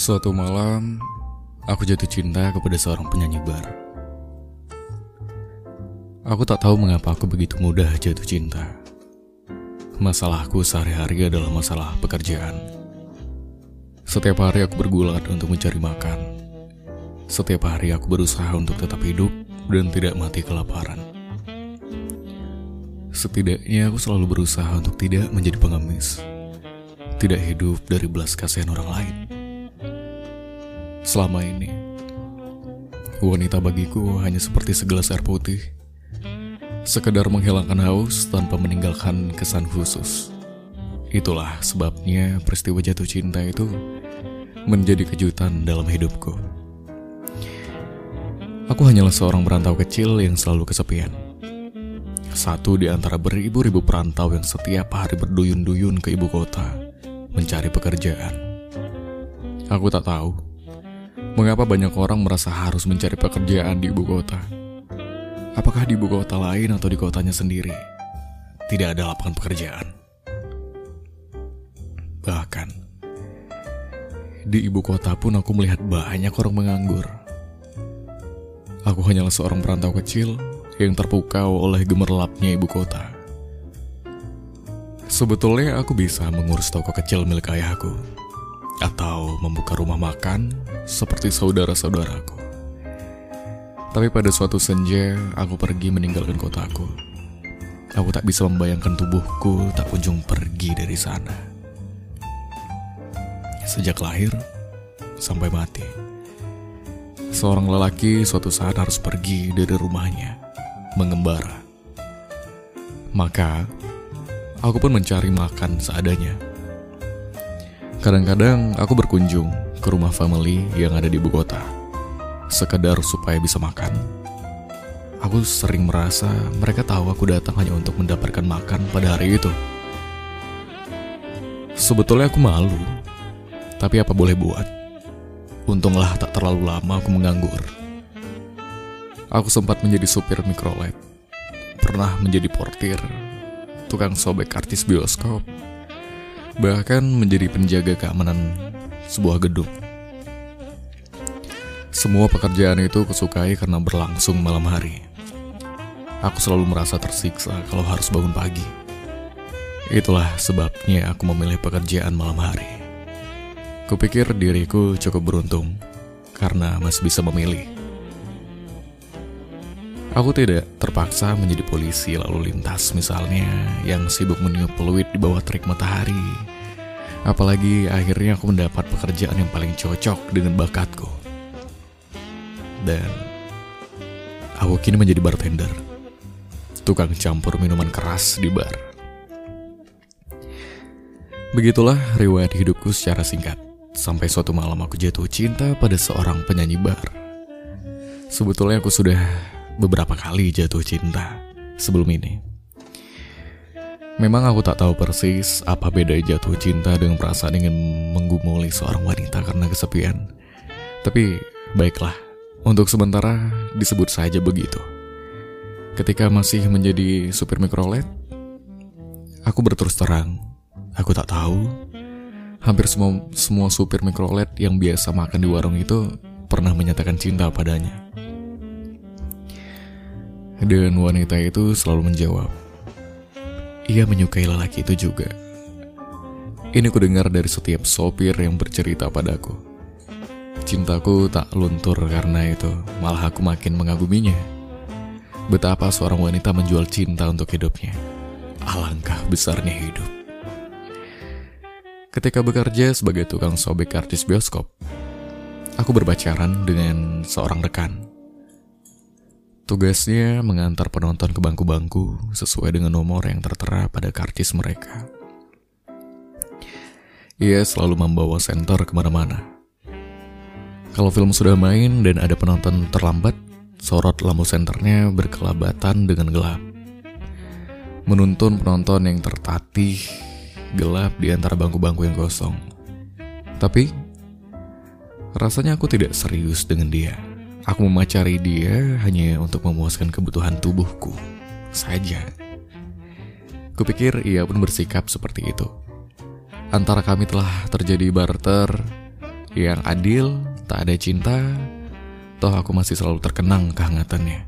Suatu malam, aku jatuh cinta kepada seorang penyanyi bar. Aku tak tahu mengapa aku begitu mudah jatuh cinta. Masalahku sehari-hari adalah masalah pekerjaan. Setiap hari aku bergulat untuk mencari makan. Setiap hari aku berusaha untuk tetap hidup dan tidak mati kelaparan. Setidaknya aku selalu berusaha untuk tidak menjadi pengemis. Tidak hidup dari belas kasihan orang lain. Selama ini, wanita bagiku hanya seperti segelas air putih. Sekedar menghilangkan haus tanpa meninggalkan kesan khusus. Itulah sebabnya peristiwa jatuh cinta itu menjadi kejutan dalam hidupku. Aku hanyalah seorang perantau kecil yang selalu kesepian. Satu di antara beribu-ribu perantau yang setiap hari berduyun-duyun ke ibu kota mencari pekerjaan. Aku tak tahu mengapa banyak orang merasa harus mencari pekerjaan di ibu kota. Apakah di ibu kota lain atau di kotanya sendiri tidak ada lapangan pekerjaan? Bahkan di ibu kota pun aku melihat banyak orang menganggur. Aku hanyalah seorang perantau kecil yang terpukau oleh gemerlapnya ibu kota. Sebetulnya aku bisa mengurus toko kecil milik ayahku, atau membuka rumah makan seperti saudara-saudaraku. Tapi pada suatu senja, aku pergi meninggalkan kotaku. Aku tak bisa membayangkan tubuhku tak kunjung pergi dari sana. Sejak lahir sampai mati, seorang lelaki suatu saat harus pergi dari rumahnya, mengembara. Maka, aku pun mencari makan seadanya. Kadang-kadang aku berkunjung ke rumah family yang ada di ibu kota sekedar supaya bisa makan. Aku sering merasa mereka tahu aku datang hanya untuk mendapatkan makan pada hari itu. Sebetulnya aku malu, tapi apa boleh buat? Untunglah tak terlalu lama aku menganggur. Aku sempat menjadi supir mikrolet, pernah menjadi portir, tukang sobek artis bioskop, bahkan menjadi penjaga keamanan sebuah gedung. Semua pekerjaan itu kusukai karena berlangsung malam hari. Aku selalu merasa tersiksa kalau harus bangun pagi. Itulah sebabnya aku memilih pekerjaan malam hari. Kupikir diriku cukup beruntung karena masih bisa memilih. Aku tidak terpaksa menjadi polisi lalu lintas misalnya yang sibuk meniup peluit di bawah terik matahari. Apalagi akhirnya aku mendapat pekerjaan yang paling cocok dengan bakatku dan aku kini menjadi bartender, tukang campur minuman keras di bar. Begitulah riwayat hidupku secara singkat, sampai suatu malam aku jatuh cinta pada seorang penyanyi bar. Sebetulnya aku sudah beberapa kali jatuh cinta sebelum ini. Memang aku tak tahu persis apa beda jatuh cinta dengan perasaan ingin menggumuli seorang wanita karena kesepian. Tapi baiklah, untuk sementara disebut saja begitu. Ketika masih menjadi supir mikrolet, aku berterus terang, aku tak tahu. Hampir semua semua supir mikrolet yang biasa makan di warung itu pernah menyatakan cinta padanya. Dan wanita itu selalu menjawab, ia menyukai lelaki itu juga. Ini ku dengar dari setiap sopir yang bercerita padaku. Cintaku tak luntur karena itu, malah aku makin mengaguminya. Betapa seorang wanita menjual cinta untuk hidupnya. Alangkah besarnya hidup. Ketika bekerja sebagai tukang sobek artis bioskop, aku berpacaran dengan seorang rekan. Tugasnya mengantar penonton ke bangku-bangku sesuai dengan nomor yang tertera pada karcis mereka. Ia selalu membawa senter ke mana-mana kalau film sudah main dan ada penonton terlambat, sorot lampu senternya berkelabatan dengan gelap. Menuntun penonton yang tertatih gelap di antara bangku-bangku yang kosong. Tapi, rasanya aku tidak serius dengan dia. Aku memacari dia hanya untuk memuaskan kebutuhan tubuhku saja. Kupikir ia pun bersikap seperti itu. Antara kami telah terjadi barter Yang adil, tak ada cinta, toh aku masih selalu terkenang kehangatannya.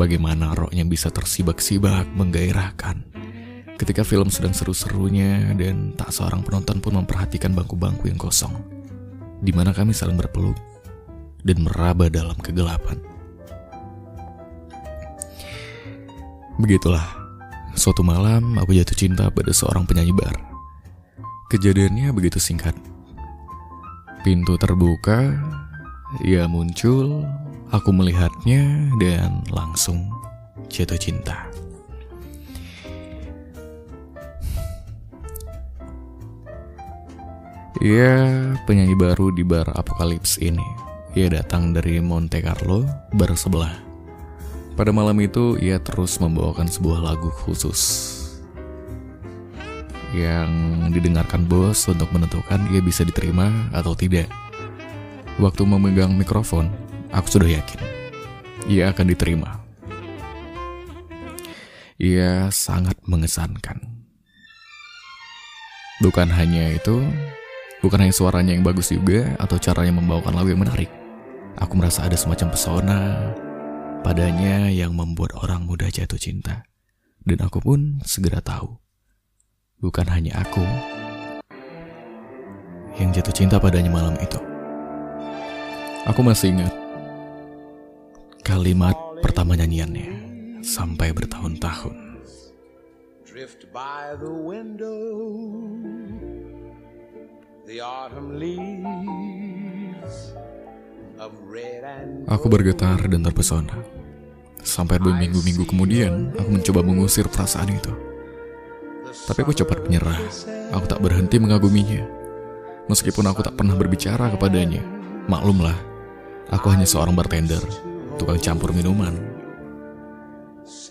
Bagaimana rohnya bisa tersibak-sibak, menggairahkan. Ketika film sedang seru-serunya dan tak seorang penonton pun memperhatikan bangku-bangku yang kosong. Di mana kami saling berpeluk dan meraba dalam kegelapan. Begitulah, suatu malam aku jatuh cinta pada seorang penyanyi bar. Kejadiannya begitu singkat. Pintu terbuka, ia muncul, aku melihatnya dan langsung jatuh cinta. Ia penyanyi baru di bar Apokalips ini. Ia datang dari Monte Carlo, bar sebelah. Pada malam itu, ia terus membawakan sebuah lagu khusus yang didengarkan bos untuk menentukan ia bisa diterima atau tidak. Waktu memegang mikrofon, aku sudah yakin ia akan diterima. Ia sangat mengesankan. Bukan hanya itu, bukan hanya suaranya yang bagus juga atau caranya membawakan lagu yang menarik. Aku merasa ada semacam pesona, padanya yang membuat orang mudah jatuh cinta. Dan aku pun segera tahu, bukan hanya aku yang jatuh cinta padanya malam itu. Aku masih ingat kalimat pertama nyanyiannya sampai bertahun-tahun. Drift Aku bergetar dan terpesona. Sampai berminggu-minggu kemudian, aku mencoba mengusir perasaan itu. Tapi aku cepat menyerah. Aku tak berhenti mengaguminya. Meskipun aku tak pernah berbicara kepadanya. Maklumlah, aku hanya seorang bartender, tukang campur minuman.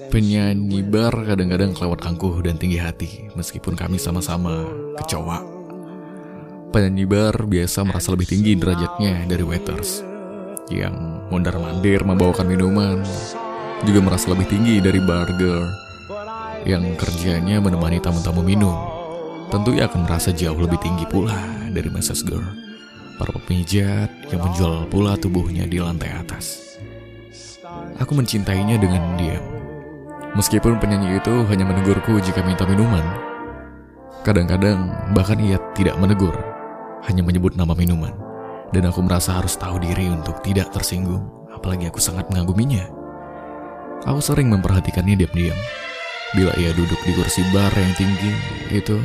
Penyanyi bar kadang-kadang kelewat angkuh dan tinggi hati, meskipun kami sama-sama kecoa. Penyanyi bar biasa merasa lebih tinggi derajatnya dari waiters yang mondar-mandir membawakan minuman juga merasa lebih tinggi dari bar girl yang kerjanya menemani tamu-tamu minum. Tentu ia akan merasa jauh lebih tinggi pula dari Mrs. Girl, para pemijat yang menjual pula tubuhnya di lantai atas. Aku mencintainya dengan diam. Meskipun penyanyi itu hanya menegurku jika minta minuman, kadang-kadang bahkan ia tidak menegur, hanya menyebut nama minuman dan aku merasa harus tahu diri untuk tidak tersinggung, apalagi aku sangat mengaguminya. Aku sering memperhatikannya diam-diam. Bila ia duduk di kursi bar yang tinggi itu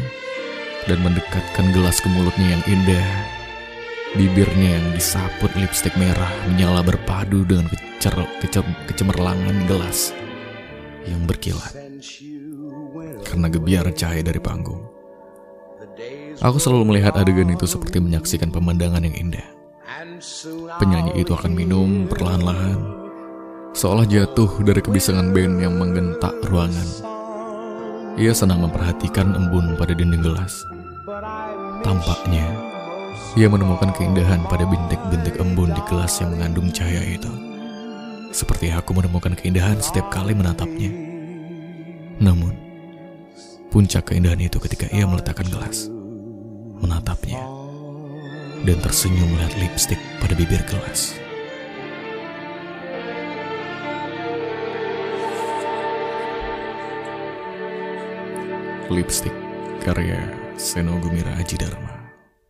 dan mendekatkan gelas ke mulutnya yang indah, bibirnya yang disaput lipstik merah menyala berpadu dengan kecer kecer kecemerlangan gelas yang berkilat karena gebiar cahaya dari panggung. Aku selalu melihat adegan itu seperti menyaksikan pemandangan yang indah. Penyanyi itu akan minum perlahan-lahan, seolah jatuh dari kebisangan band yang menggentak ruangan. Ia senang memperhatikan embun pada dinding gelas. Tampaknya, ia menemukan keindahan pada bintik-bintik embun di gelas yang mengandung cahaya itu. Seperti aku menemukan keindahan setiap kali menatapnya. Namun, puncak keindahan itu ketika ia meletakkan gelas menatapnya, dan tersenyum melihat lipstik pada bibir gelas. Lipstick karya Seno Gumira Aji Dharma